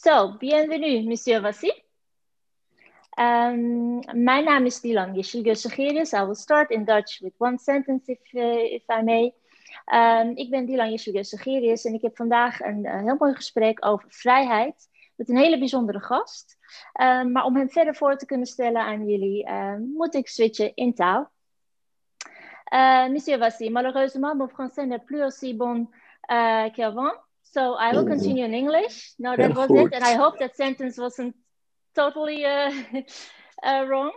So, bienvenue, Monsieur Vassi. Um, mijn naam is Dilan Yeshilge I will start in Dutch with one sentence, if, uh, if I may. Um, ik ben Dilan Yeshilge en ik heb vandaag een uh, heel mooi gesprek over vrijheid met een hele bijzondere gast. Um, maar om hem verder voor te kunnen stellen aan jullie, uh, moet ik switchen in taal. Uh, Monsieur Vassi, malheureusement, mon français n'est plus aussi bon uh, qu'avant. So I will continue in English. No, that was it. And I hope that sentence wasn't totally uh, uh, wrong.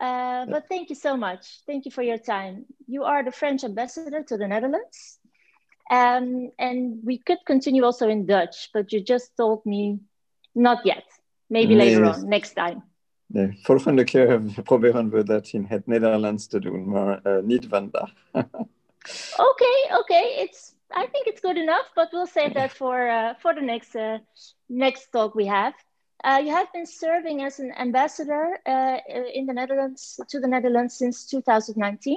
Uh, but thank you so much. Thank you for your time. You are the French ambassador to the Netherlands. Um, and we could continue also in Dutch, but you just told me not yet. Maybe nee. later on, next time. Nee, volgende keer proberen we dat in het Nederlands te doen, maar uh, niet vandaag. okay, okay. It's I think it's good enough, but we'll save that for uh, for the next uh, next talk we have. Uh, you have been serving as an ambassador uh, in the Netherlands to the Netherlands since 2019,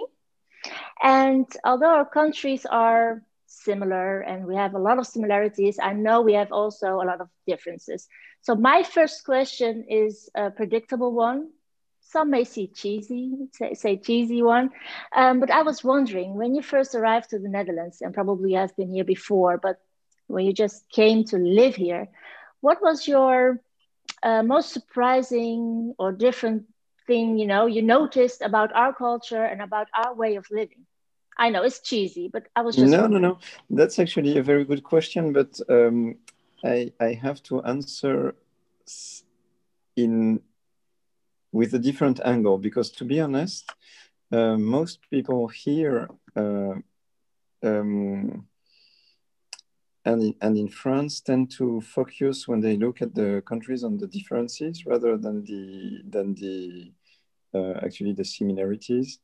and although our countries are similar and we have a lot of similarities, I know we have also a lot of differences. So my first question is a predictable one some may see cheesy, say, say cheesy one. Um, but I was wondering when you first arrived to the Netherlands, and probably have been here before, but when you just came to live here, what was your uh, most surprising or different thing you know you noticed about our culture and about our way of living? I know it's cheesy, but I was just no, wondering. no, no. That's actually a very good question, but um, I I have to answer in with a different angle because to be honest uh, most people here uh, um, and, in, and in France tend to focus when they look at the countries on the differences rather than the than the uh, actually the similarities.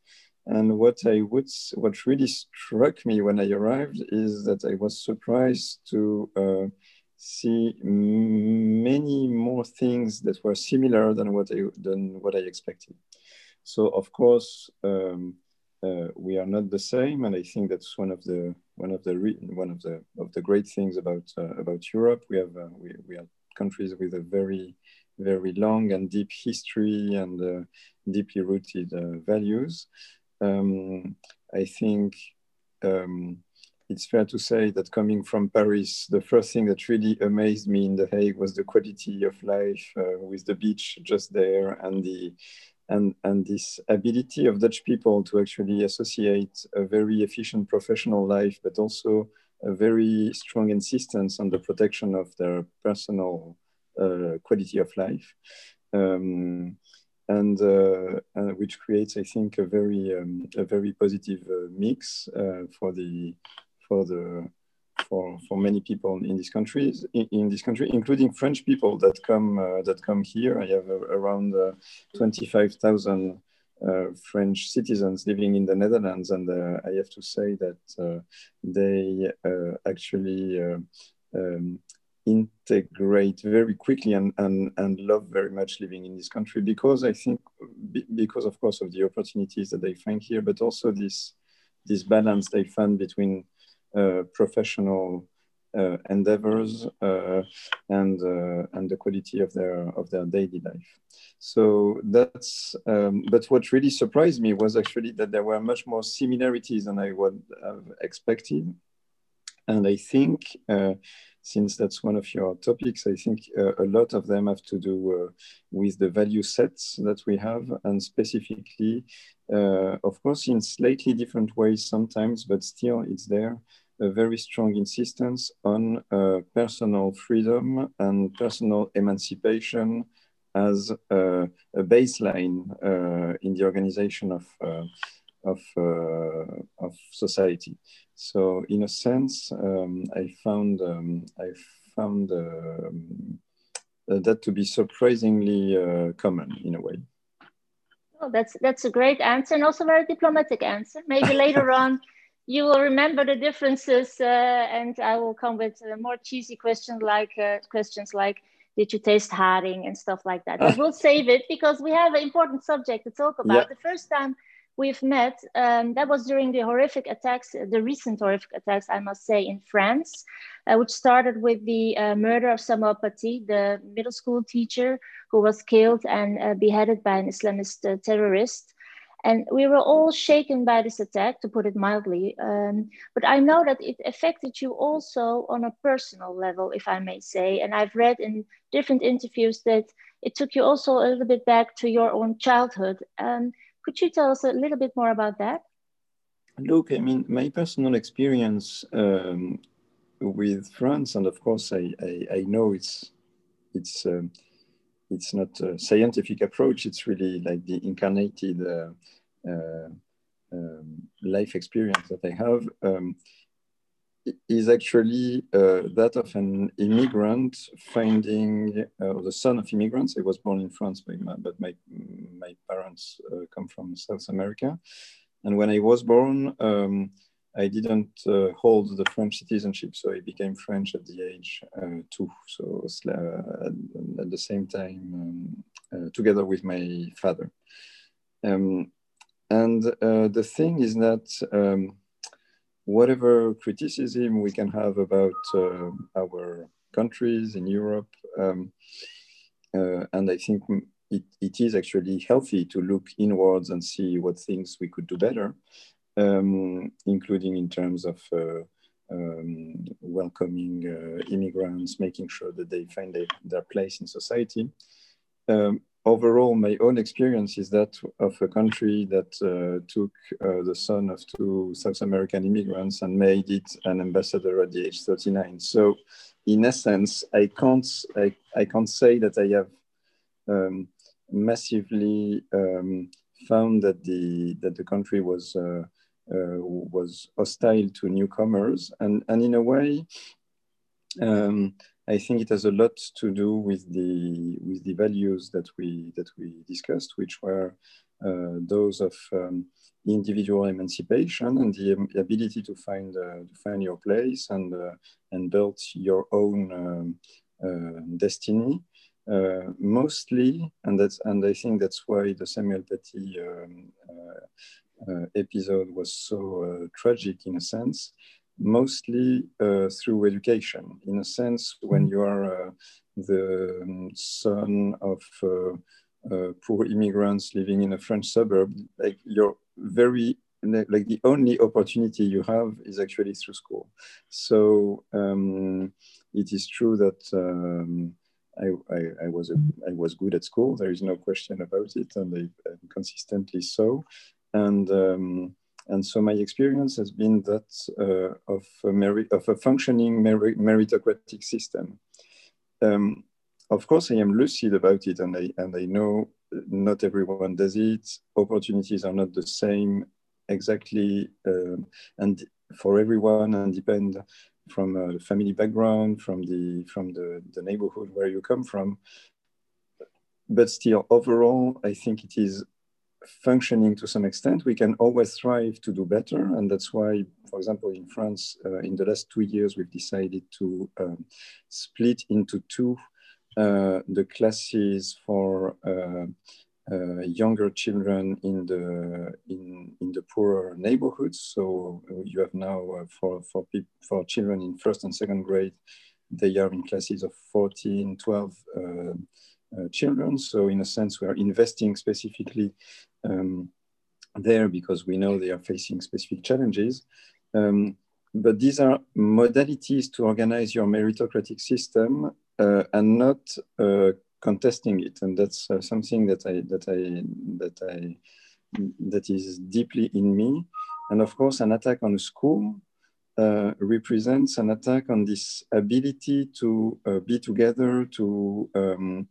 And what I would what really struck me when I arrived is that I was surprised to uh, see many more things that were similar than what I than what I expected. So of course um, uh, we are not the same, and I think that's one of the one of the one of the of the great things about uh, about Europe. We have uh, we we are countries with a very very long and deep history and uh, deeply rooted uh, values. Um, I think. Um, it's fair to say that coming from Paris, the first thing that really amazed me in The Hague was the quality of life uh, with the beach just there and the and, and this ability of Dutch people to actually associate a very efficient professional life, but also a very strong insistence on the protection of their personal uh, quality of life. Um, and, uh, uh, which creates, I think, a very um, a very positive uh, mix uh, for the for the for for many people in these countries in, in this country, including French people that come uh, that come here. I have uh, around uh, twenty five thousand. Uh, French citizens living in the Netherlands, and uh, I have to say that uh, they actually um, integrate very quickly and, and, and love very much living in this country because I think, because of course of the opportunities that they find here, but also this, this balance they find between uh, professional uh, endeavors uh, and and the quality of their of their daily life. So that's um, but what really surprised me was actually that there were much more similarities than I would have expected, and I think since that's one of your topics, I think uh, a lot of them have to do uh, with the value sets that we have, and specifically, uh, of course, in slightly different ways sometimes, but still it's there a very strong insistence on uh, personal freedom and personal emancipation as a, a baseline uh, in the organization of, uh, of, uh, of society. So in a sense, um, I found, um, I found um, that to be surprisingly uh, common in a way. Oh, that's that's a great answer and also very diplomatic answer. Maybe later on you will remember the differences uh, and I will come with uh, more cheesy questions like uh, questions like did you taste haring and stuff like that. But we'll save it because we have an important subject to talk about. Yeah. The first time we've met, um, that was during the horrific attacks, the recent horrific attacks, I must say, in France, uh, which started with the uh, murder of Samuel Paty, the middle school teacher who was killed and uh, beheaded by an Islamist uh, terrorist. And we were all shaken by this attack, to put it mildly. Um, but I know that it affected you also on a personal level, if I may say. And I've read in different interviews that it took you also a little bit back to your own childhood. Um, could you tell us a little bit more about that? Look, I mean, my personal experience um, with France, and of course, I, I, I know it's it's um, it's not a scientific approach. It's really like the incarnated uh, uh, um, life experience that I have um, is actually uh, that of an immigrant finding uh, the son of immigrants. I was born in France, but my, but my, my parents uh, come from South America. And when I was born, um, I didn't uh, hold the French citizenship, so I became French at the age uh, two. So uh, at, the same time, um, together with my father. Um, and the thing is that um, whatever criticism we can have about uh, our countries in Europe, um, and I think it, it is actually healthy to look inwards and see what things we could do better um, including in terms of uh, um, welcoming uh, immigrants, making sure that they find their, their place in society. Um, overall, my own experience is that of a country that uh, took uh, the son of two South American immigrants and made it an ambassador at the age 39. So, in essence, I can't I, I can't say that I have um, massively um, found that the that the country was uh, uh, was hostile to newcomers. And, and in a way, um, I think it has a lot to do with the with the values that we that we discussed, which were uh, those of um, individual emancipation and the ability to find uh, to find your place and uh, and build your own um, uh, destiny. Uh, mostly, and that's and I think that's why the Samuel Paty um, uh, episode was so tragic in a sense, mostly uh, through education. In a sense, when you are the um, son of uh, poor immigrants living in a French suburb, like you're very like the only opportunity you have is actually through school. So um, it is true that um, I, I, I, was a, I was good at school. There is no question about it, and I, consistently so and um, and so my experience has been that uh, of a merit of a functioning meritocratic system. Um, of course, I am lucid about it, and I and I know not everyone does it. Opportunities are not the same exactly, uh, and for everyone, and depend from a family background, from the from the, the neighborhood where you come from. But still, overall, I think it is functioning to some extent, we can always strive to do better. And that's why, for example, in France, uh, in the last two years, we've decided to um, split into two uh, the classes for uh, uh younger children in the in in the poorer neighborhoods. So uh, you have now uh, for for people for children in first and second grade, they are in classes of 14, 12 uh, children. So in a sense, we are investing specifically um, there because we know they are facing specific challenges. Um, but these are modalities to organize your meritocratic system uh, and not uh, contesting it. And that's uh, something that I, that I, that I, that is deeply in me. And of course, an attack on a school uh, represents an attack on this ability to uh, be together, to um,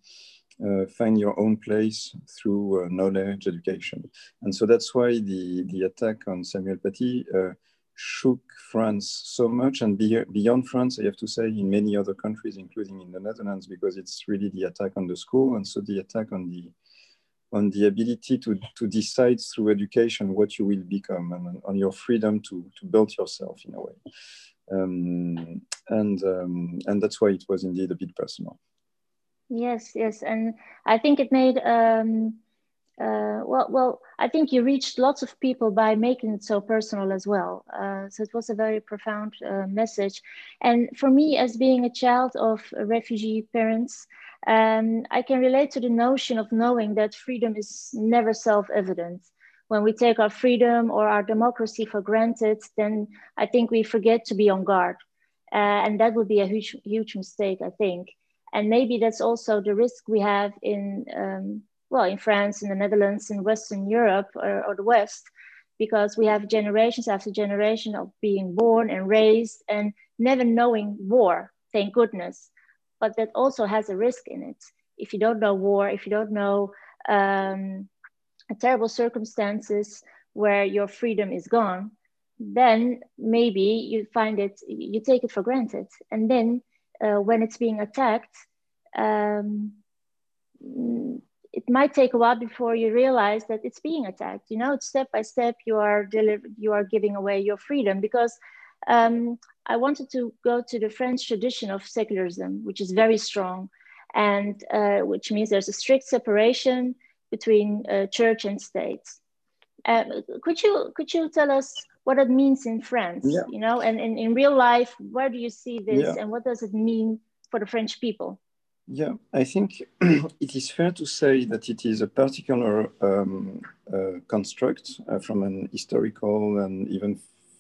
uh, find your own place through uh, knowledge, education. And so that's why the, the attack on Samuel Paty uh, shook France so much and be, beyond France, I have to say, in many other countries, including in the Netherlands, because it's really the attack on the school and so the attack on the on the ability to, to decide through education what you will become and on your freedom to, to build yourself in a way. Um, and, um, and that's why it was indeed a bit personal. Yes, yes, and I think it made um, uh, well, well, I think you reached lots of people by making it so personal as well. Uh, so it was a very profound uh, message. And for me, as being a child of refugee parents, um, I can relate to the notion of knowing that freedom is never self-evident. When we take our freedom or our democracy for granted, then I think we forget to be on guard. Uh, and that would be a huge, huge mistake, I think. And maybe that's also the risk we have in um, well, in France, in the Netherlands, in Western Europe or, or the West, because we have generations after generation of being born and raised and never knowing war, thank goodness. But that also has a risk in it. If you don't know war, if you don't know um, terrible circumstances where your freedom is gone, then maybe you find it, you take it for granted. And then uh, when it's being attacked, um, it might take a while before you realize that it's being attacked. You know, it's step by step you are delivered, you are giving away your freedom. Because um, I wanted to go to the French tradition of secularism, which is very strong, and uh, which means there's a strict separation between uh, church and state. Uh, could you could you tell us what it means in France? Yeah. You know, and, and in real life, where do you see this, yeah. and what does it mean for the French people? Yeah, I think it is fair to say that it is a particular um, uh, construct uh, from an historical and even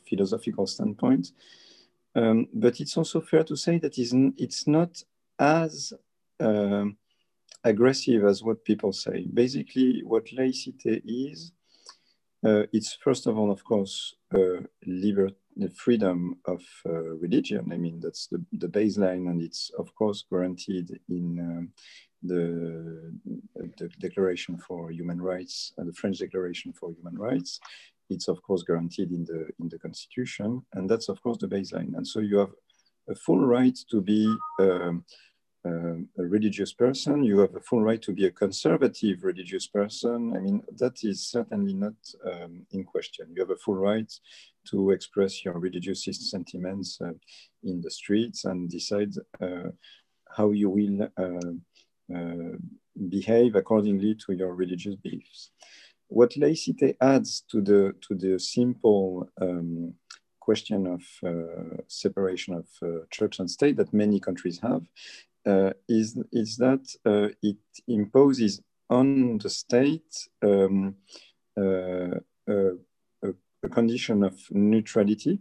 philosophical standpoint. Um, but it's also fair to say that it's not as uh, aggressive as what people say. Basically, what laïcité is, uh, it's first of all, of course, uh, the freedom of uh, religion. I mean, that's the, the baseline, and it's of course guaranteed in um, the, the, Declaration for Human Rights, uh, the French Declaration for Human Rights. It's of course guaranteed in the in the Constitution, and that's of course the baseline. And so you have a full right to be um, uh, a religious person, you have a full right to be a conservative religious person. I mean, that is certainly not um, in question. You have a full right to express your religious sentiments uh, in the streets and decide uh, how you will uh, uh, behave accordingly to your religious beliefs. What laïcité adds to the, to the simple um, question of uh, separation of uh, church and state that many countries have is, is that uh, it imposes on the state um, uh, a, a, condition of neutrality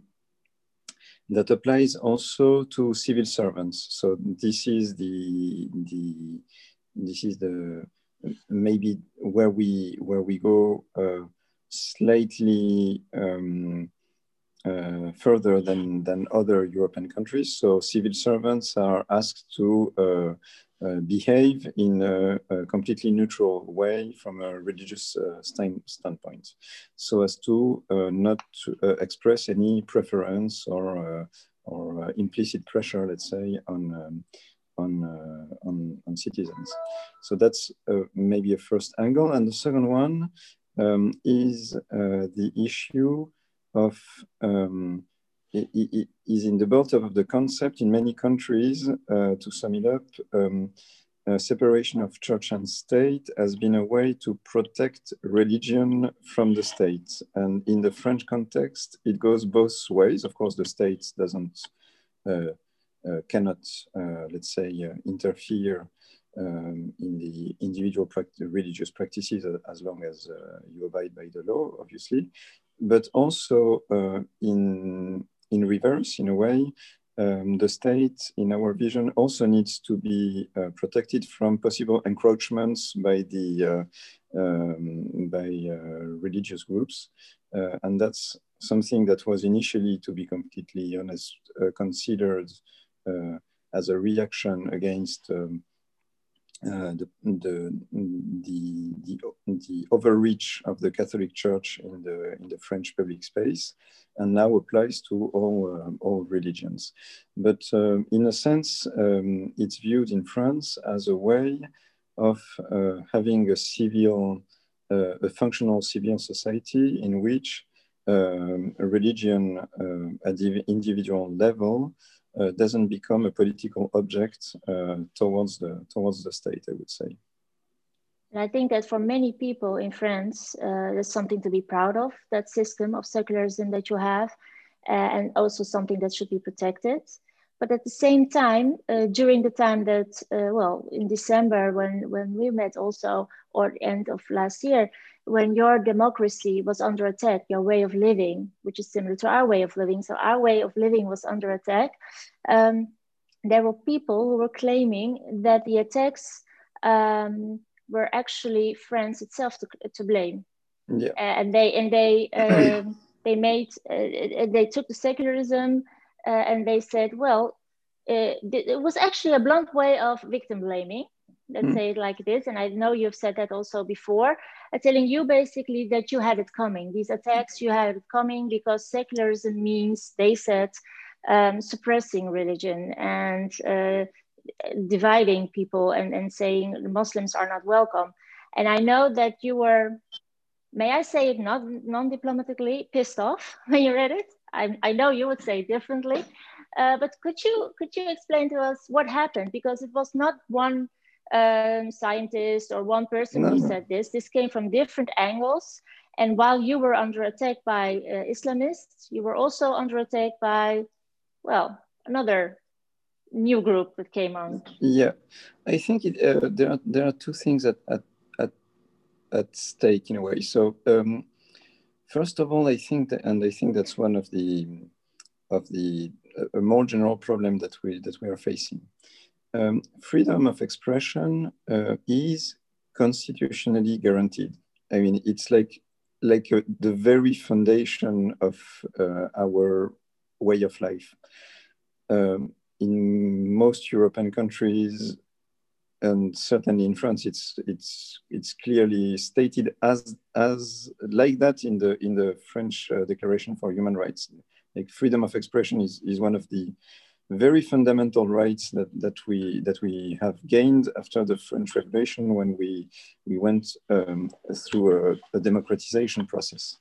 that applies also to civil servants. So this is the, the this is the maybe where we where we go uh, slightly um, uh, further than, than other European countries. So civil servants are asked to uh, uh, behave in a, a, completely neutral way from a religious uh, stand, standpoint, so as to uh, not to, uh, express any preference or, or implicit pressure, let's say, on, um, on, on, on, citizens. So that's maybe a first angle. And the second one um, is the issue of um, is in the birth of the concept in many countries, uh, to sum it up, um, separation of church and state has been a way to protect religion from the state. And in the French context, it goes both ways. Of course, the state doesn't, uh, uh, cannot, uh, let's say, uh, interfere um, in the individual religious practices as long as uh, you abide by the law, obviously but also uh, in, in reverse, in a way, um, the state, in our vision, also needs to be uh, protected from possible encroachments by the uh, um, by uh, religious groups, uh, and that's something that was initially, to be completely honest, uh, considered as a reaction against um, the, the, the, the, the, overreach of the Catholic Church in the, in the French public space and now applies to all, uh, all religions. But uh, in a sense, um, it's viewed in France as a way of uh, having a civil, uh, a functional civil society in which um, a religion at the individual level uh, doesn't become a political object uh, towards the towards the state. I would say. And I think that for many people in France, uh, there's something to be proud of, that system of secularism that you have, uh, and also something that should be protected. But at the same time, uh, during the time that, uh, well, in December when, when we met also, or end of last year, when your democracy was under attack, your way of living, which is similar to our way of living. So our way of living was under attack. Um, there were people who were claiming that the attacks um, were actually France itself to, to blame. Yeah. and they and they um, they made uh, they took the secularism uh, and they said, well, uh, it was actually a blunt way of victim blaming. Let's mm. say it like this. And I know you've said that also before, uh, telling you basically that you had it coming. These attacks, you had it coming because secularism means, they said, um, suppressing religion and uh, dividing people and, and saying Muslims are not welcome. And I know that you were, may I say it not non-diplomatically, pissed off when you read it. I, I know you would say differently, uh, but could you could you explain to us what happened? Because it was not one um, scientist or one person no. who said this. This came from different angles. And while you were under attack by uh, Islamists, you were also under attack by, well, another new group that came on. Yeah, I think it, uh, there are there are two things at at at, at stake in a way. So um, first of all, I think that, and I think that's one of the of the a more general problem that we that we are facing. Um, freedom of expression uh, is constitutionally guaranteed. I mean, it's like like uh, the very foundation of uh, our way of life. Um, in most European countries, and certainly in France, it's it's it's clearly stated as as like that in the in the French uh, Declaration for Human Rights. Like freedom of expression is is one of the very fundamental rights that, that we that we have gained after the French Revolution when we we went um, through a, a democratization process.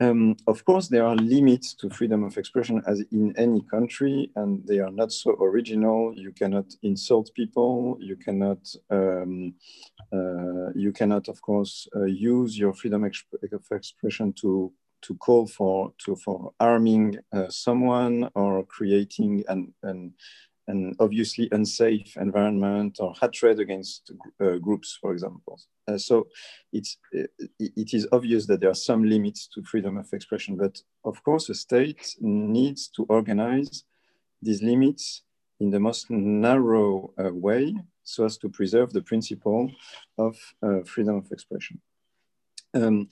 Um, of course, there are limits to freedom of expression as in any country, and they are not so original. You cannot insult people. You cannot, um, uh, you cannot, of course, uh, use your freedom of expression to to call for to for arming uh, someone or creating an, an an obviously unsafe environment or hatred against uh, groups, for example. Uh, so it's, it, it is obvious that there are some limits to freedom of expression, but of course a state needs to organize these limits in the most narrow uh, way so as to preserve the principle of uh, freedom of expression. Um,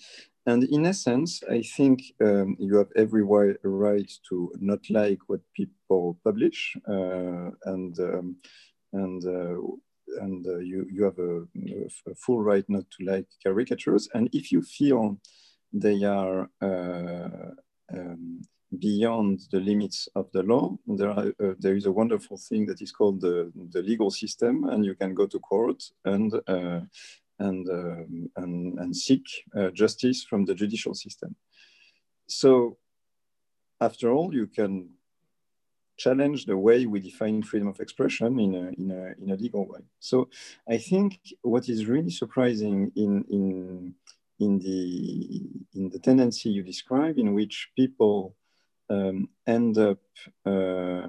and in essence, I think um, you have every right to not like what people publish, uh, and um, and uh, and uh, you you have a, a, full right not to like caricatures. And if you feel they are uh, um, beyond the limits of the law, there are, uh, there is a wonderful thing that is called the the legal system, and you can go to court and uh, and, um, and, and, seek uh, justice from the judicial system. So after all, you can challenge the way we define freedom of expression in a, in a, in a legal way. So I think what is really surprising in, in, in, the, in the tendency you describe in which people um, end up uh,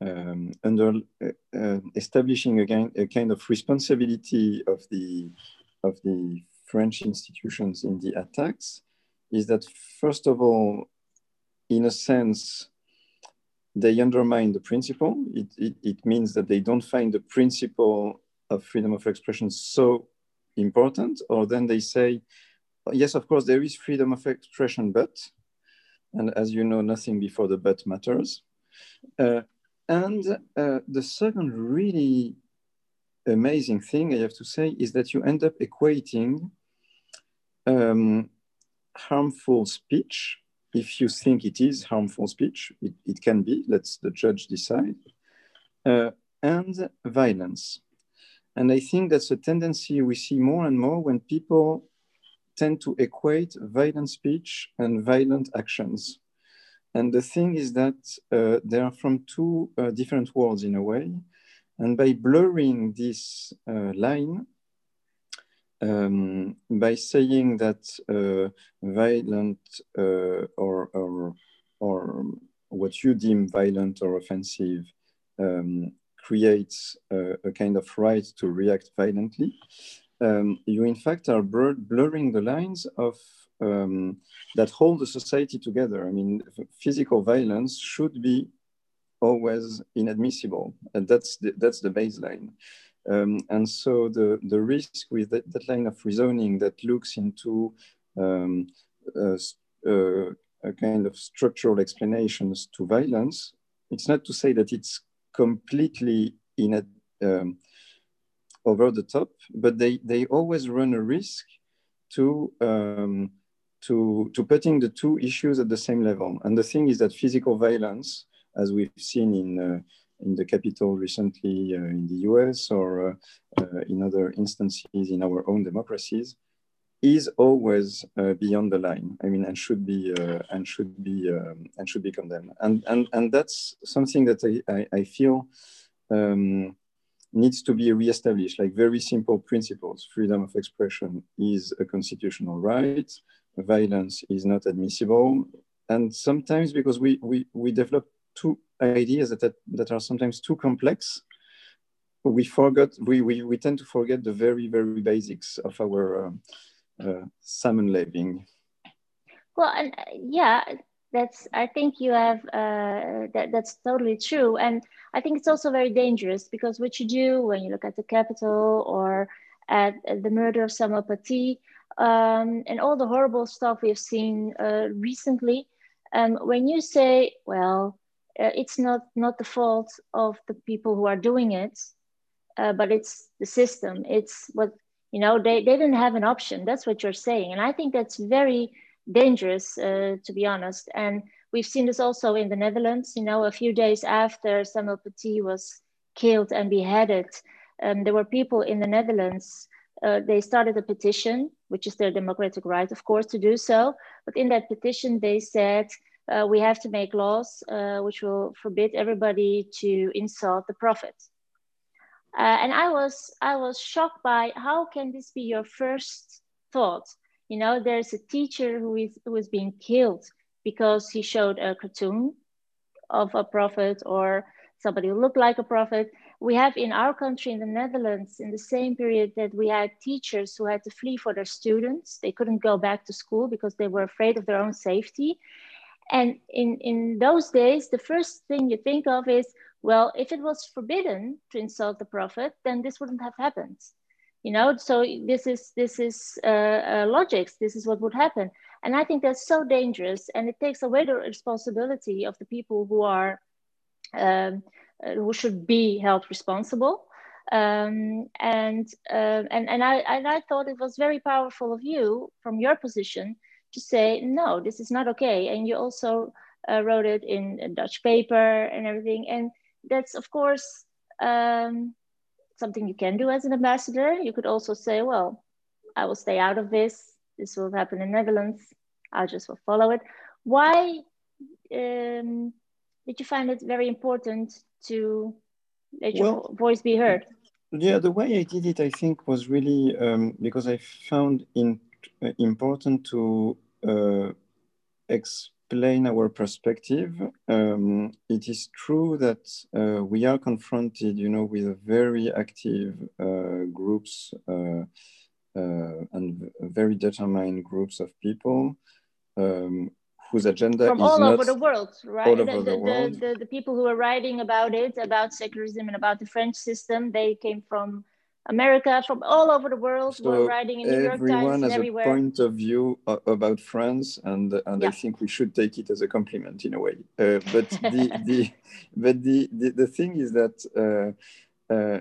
um, under uh, uh, establishing again a kind of responsibility of the of the French institutions in the attacks is that first of all, in a sense, they undermine the principle. It, it, it means that they don't find the principle of freedom of expression so important, or then they say, yes, of course, there is freedom of expression, but, and as you know, nothing before the but matters. Uh, and uh, the second really amazing thing I have to say is that you end up equating um, harmful speech, if you think it is harmful speech, it, it can be, let's the judge decide, uh, and violence. And I think that's a tendency we see more and more when people tend to equate violent speech and violent actions. And the thing is that uh, they are from two uh, different worlds in a way. And by blurring this uh, line, um, by saying that uh, violent uh, or, or, or what you deem violent or offensive um, creates a, a, kind of right to react violently, um, you in fact are blur blurring the lines of um, that hold the society together. I mean, physical violence should be always inadmissible, and that's the, that's the baseline. Um, and so the, the risk with that, that, line of reasoning that looks into um, uh, a kind of structural explanations to violence, it's not to say that it's completely in a, um, over the top, but they, they always run a risk to, um, to, to putting the two issues at the same level. And the thing is that physical violence, as we've seen in, uh, in the Capitol recently uh, in the US or uh, uh, in other instances in our own democracies, is always uh, beyond the line. I mean, and should be uh, and should be um, and should be condemned. And and and that's something that I I, I feel um, needs to be reestablished. Like very simple principles: freedom of expression is a constitutional right. Violence is not admissible. And sometimes because we we we develop two ideas that, that, that are sometimes too complex, we forgot we, we, we tend to forget the very very basics of our um, uh, sammenleving. Well, and uh, yeah, that's I think you have uh, that that's totally true, and I think it's also very dangerous because what you do when you look at the Capitol or at, at the murder of Samuel Paty um, and all the horrible stuff we've seen uh, recently, um, when you say, well, uh, it's not not the fault of the people who are doing it, uh, but it's the system. It's what you know, they, they didn't have an option. That's what you're saying. And I think that's very dangerous, uh, to be honest. And we've seen this also in the Netherlands. You know, a few days after Samuel Paty was killed and beheaded, um, there were people in the Netherlands. Uh, they started a petition, which is their democratic right, of course, to do so. But in that petition, they said uh, we have to make laws uh, which will forbid everybody to insult the prophet. Uh, and I was I was shocked by how can this be your first thought? You know, there's a teacher who is who is being killed because he showed a cartoon of a prophet or somebody who looked like a prophet. We have in our country, in the Netherlands, in the same period that we had teachers who had to flee for their students. They couldn't go back to school because they were afraid of their own safety. And in, in those days, the first thing you think of is, well, if it was forbidden to insult the prophet, then this wouldn't have happened. You know, so this is this is uh, uh, logics. This is what would happen, and I think that's so dangerous, and it takes away the responsibility of the people who are um, who should be held responsible. Um, and uh, and and I and I thought it was very powerful of you from your position to say no, this is not okay. And you also uh, wrote it in a Dutch paper and everything. And that's of course um, something you can do as an ambassador. You could also say, well, I will stay out of this. This will happen in Netherlands. I just will follow it. Why um, did you find it very important to let your well, voice be heard? Yeah, the way I did it, I think, was really um, because I found in, uh, important to uh, explain our perspective, um, it is true that uh, we are confronted, you know, with very active uh, groups uh, uh and very determined groups of people um, whose agenda from all over the world, right? The, the, the, world. the, the people who are writing about it, about secularism and about the French system, they came from America, from all over the world. So We're writing in New York Times has everywhere. a point of view about France, and and yeah. I think we should take it as a compliment in a way. Uh, but the, the but the, the the thing is that. Uh, uh,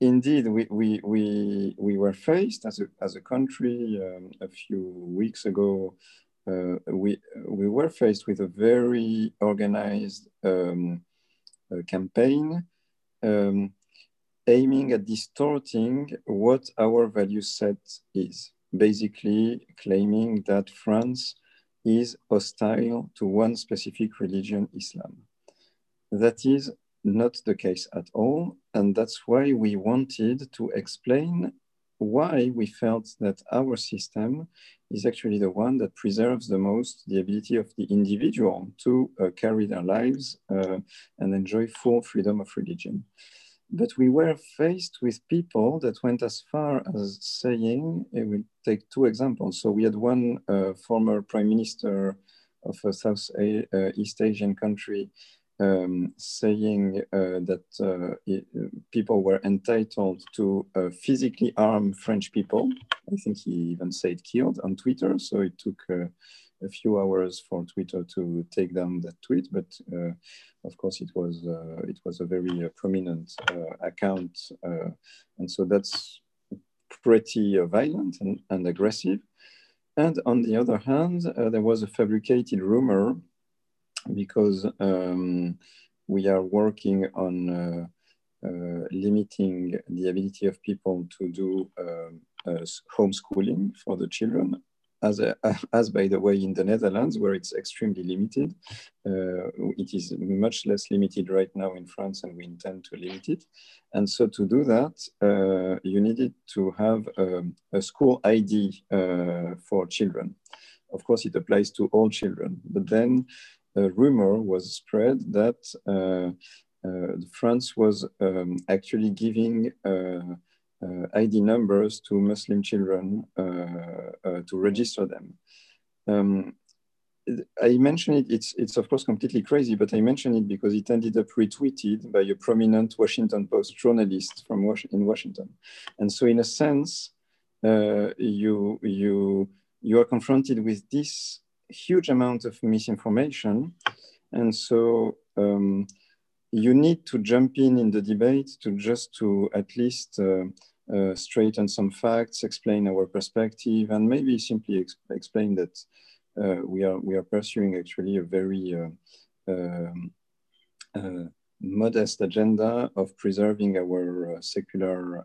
indeed, we, we, we, we were faced as a, as a country um, a few weeks ago. Uh, we, we were faced with a very organized um, uh, campaign um, aiming at distorting what our value set is, basically claiming that France is hostile to one specific religion, Islam. That is not the case at all. And that's why we wanted to explain why we felt that our system is actually the one that preserves the most the ability of the individual to uh, carry their lives uh, and enjoy full freedom of religion. But we were faced with people that went as far as saying, I will take two examples. So we had one uh, former prime minister of a South uh, East Asian country um, saying uh, that uh, it, people were entitled to uh, physically arm French people. I think he even said killed on Twitter. So it took uh, a few hours for Twitter to take down that tweet, but uh, of course it was uh, it was a very prominent account, and so that's pretty violent and, and aggressive. And on the other hand, there was a fabricated rumor because um, we are working on uh, uh, limiting the ability of people to do uh, homeschooling for the children as, as by the way in the Netherlands where it's extremely limited. Uh, it is much less limited right now in France and we intend to limit it. And so to do that, uh, you needed to have um, a school ID uh, for children. Of course, it applies to all children, but then a rumor was spread that uh, uh, France was um, actually giving uh, ID numbers to Muslim children to register them. Um, I mention it, it's, it's of course completely crazy, but I mention it because it ended up retweeted by a prominent Washington Post journalist from Was in Washington. And so in a sense, uh, you, you, you are confronted with this huge amount of misinformation. And so um, you need to jump in in the debate to just to at least uh, uh, straighten some facts, explain our perspective, and maybe simply ex explain that uh, we are we are pursuing actually a very uh, um, uh, modest agenda of preserving our uh, secular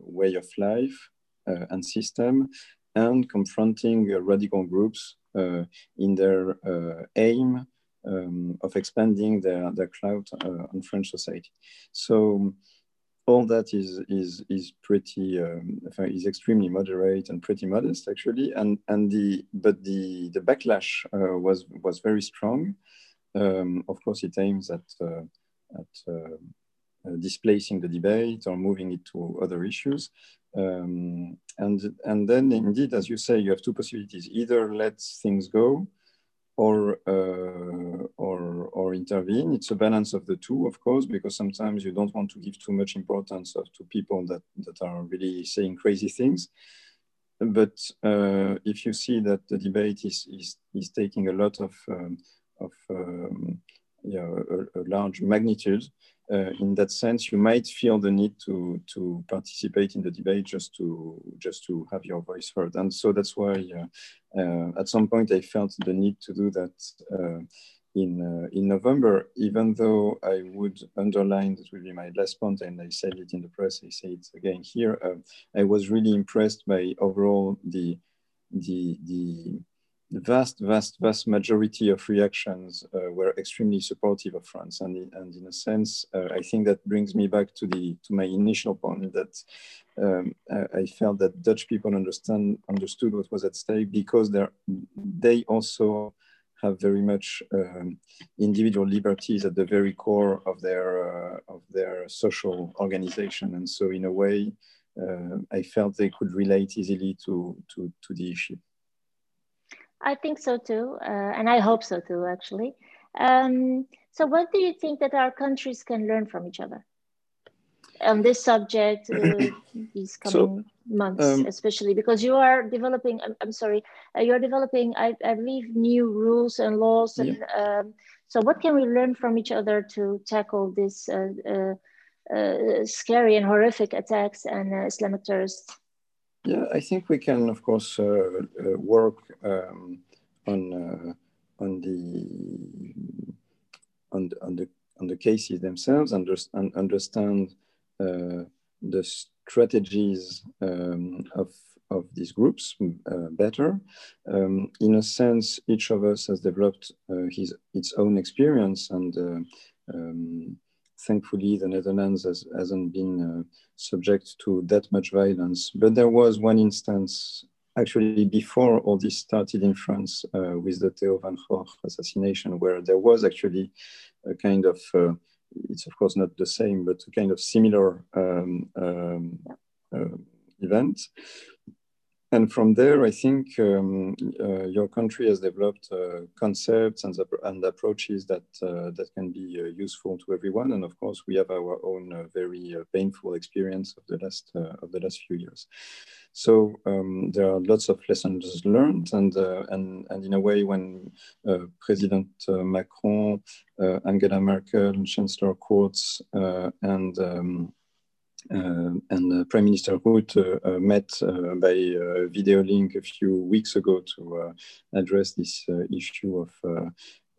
way of life and system and confronting radical groups in their uh, aim um, of expanding their, their clout uh, on French society. So all that is is is pretty um, is extremely moderate and pretty modest actually and and the but the the backlash uh, was was very strong um, of course it aims at uh, at uh, displacing the debate or moving it to other issues um, and, and then indeed, as you say, you have two possibilities, either let things go or, uh, or, or intervene. It's a balance of the two, of course, because sometimes you don't want to give too much importance of, to people that, that are really saying crazy things. But uh, if you see that the debate is, is, is taking a lot of, um, of um, a, a large magnitude, uh, in that sense, you might feel the need to to participate in the debate just to just to have your voice heard. And so that's why uh, uh, at some point I felt the need to do that uh, in uh, in November. Even though I would underline that will be my last point, and I said it in the press, I say it again here. Uh, I was really impressed by overall the the the the vast, vast, vast majority of reactions uh, were extremely supportive of France, and, and in a sense, uh, I think that brings me back to the to my initial point that um, I felt that Dutch people understand understood what was at stake because they they also have very much um, individual liberties at the very core of their uh, of their social organization, and so in a way, uh, I felt they could relate easily to to to the issue. I think so too, uh, and I hope so too, actually. Um, so, what do you think that our countries can learn from each other on this subject uh, these coming so, months, um, especially because you are developing? I'm, I'm sorry, uh, you're developing, I, I, believe, new rules and laws, and yeah. um, so what can we learn from each other to tackle this uh, uh, uh, scary and horrific attacks and Islamic terrorists? Yeah, I think we can, of course, uh, uh, work um, on uh, on the on the, on the on the cases themselves, and understand uh, the strategies um, of of these groups uh, better. Um, in a sense, each of us has developed uh, his its own experience and um, thankfully, the Netherlands has, hasn't been uh, subject to that much violence. But there was one instance actually before all this started in France uh, with the Theo van Gogh assassination, where there was actually a kind of, uh, it's of course not the same, but a kind of similar um, um, uh, event and from there, I think um, uh, your country has developed uh, concepts and, and, approaches that uh, that can be uh, useful to everyone. And of course, we have our own uh, very uh, painful experience of the last of the last few years. So um, there are lots of lessons learned, and and and in a way, when President Macron, Angela Merkel, Chancellor Kurz, and um, uh, and Prime Minister Rutte uh, met uh, by video link a few weeks ago to address this issue of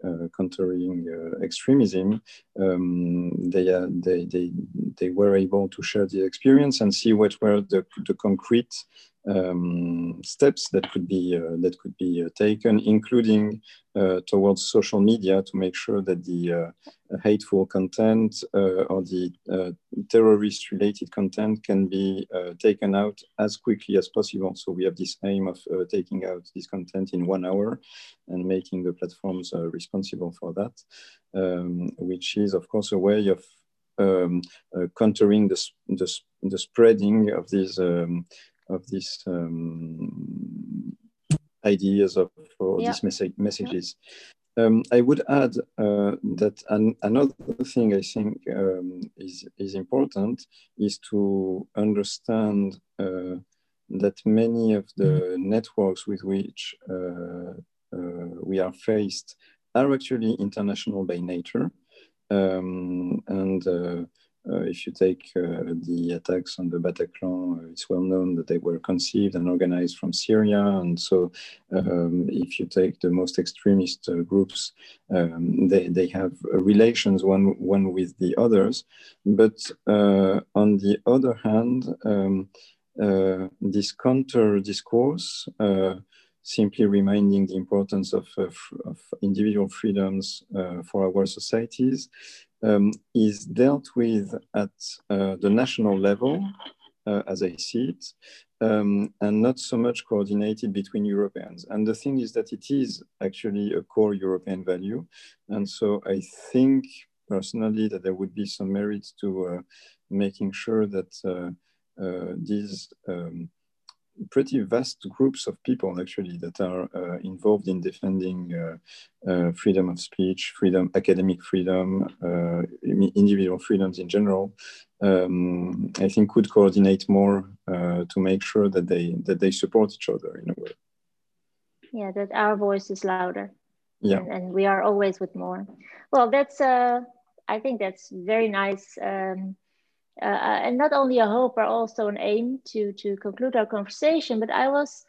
uh, countering uh, extremism, um, they, uh, they, they, they were able to share the experience and see what were the, the concrete um, steps that could be uh, that could be uh, taken, including uh, towards social media to make sure that the hateful content or the terrorist-related content can be taken out as quickly as possible. So we have this aim of taking out this content in one hour and making the platforms responsible for that, um, which is of course a way of um, uh, countering the, the, the, spreading of these um, of these um, ideas of or yeah. these message, messages. Yeah. Um, I would add uh, that an, another thing I think um, is, is important is to understand uh, that many of the mm-hmm. networks with which uh, uh, we are faced are actually international by nature. Um, and uh, if you take uh, the attacks on the Bataclan, uh, it's well known that they were conceived and organized from Syria. And so, um, if you take the most extremist groups, um, they, they have relations one, one with the others. But on the other hand, um, this counter discourse simply reminding the importance of, of, of individual freedoms uh, for our societies, um, is dealt with at uh, the national level, uh, as I see it, um, and not so much coordinated between Europeans. And the thing is that it is actually a core European value. And so I think personally that there would be some merit to uh, making sure that uh, uh, these um, pretty vast groups of people actually that are uh, involved in defending uh, uh, freedom of speech, freedom, academic freedom, uh, individual freedoms in general. Um, I think could coordinate more uh, to make sure that they that they support each other in a way. Yeah, that our voice is louder. Yeah, and, and we are always with more. Well, that's uh, I think that's very nice. Um, uh, and not only a hope, but also an aim to, to conclude our conversation. But I was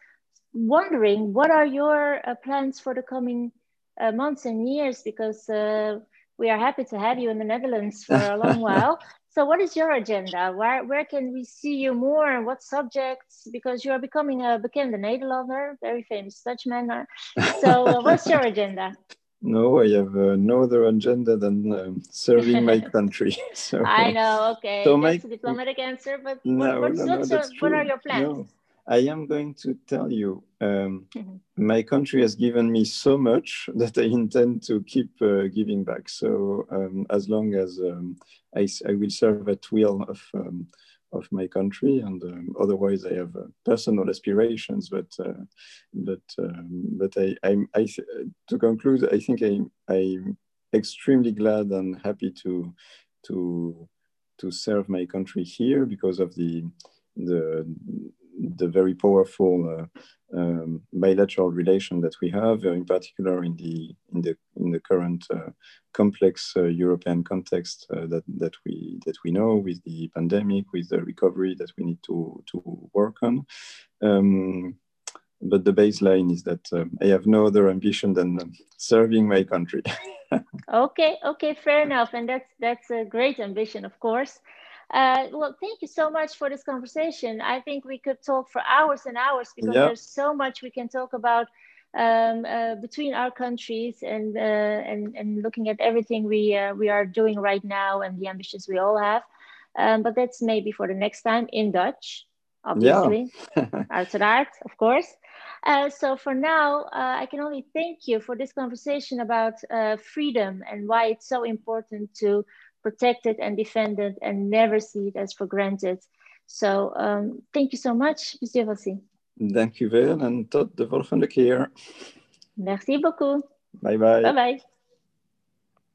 wondering, what are your uh, plans for the coming uh, months and years? Because uh, we are happy to have you in the Netherlands for a long while. So, what is your agenda? Where, where can we see you more and what subjects? Because you are becoming a bekende Nederlander, very famous Dutchman. So, uh, what's your agenda? No, I have uh, no other agenda than um, serving my country. so, I know. Okay, so that's my, a diplomatic answer. But no, what, no, no, what are your plans? I am going to tell you. Um, my country has given me so much that I intend to keep uh, giving back. So um, as long as um, I, I will serve at will of um, of my country and um, otherwise I have uh, personal aspirations but uh, but um, but I, I, I to conclude I think I I'm extremely glad and happy to to to serve my country here because of the the the very powerful uh, um, bilateral relation that we have, uh, in particular in the in the in the current uh, complex European context that that we that we know with the pandemic, with the recovery that we need to to work on. Um, but the baseline is that um, I have no other ambition than um, serving my country. okay, okay, fair enough, and that's that's a great ambition, of course. Uh, well, thank you so much for this conversation. I think we could talk for hours and hours because yep. there's so much we can talk about um, uh, between our countries and, uh, and, and looking at everything we, uh, we are doing right now and the ambitions we all have. Um, but that's maybe for the next time in Dutch, obviously. Yeah. Uiteraard, of course. Uh, so for now, uh, I can only thank you for this conversation about uh, freedom and why it's so important to protect it and defend it and never see it as for granted. So um, thank you so much, Monsieur Vassy. Dank u wel en tot de volgende keer. Merci beaucoup. Bye bye. Bye bye.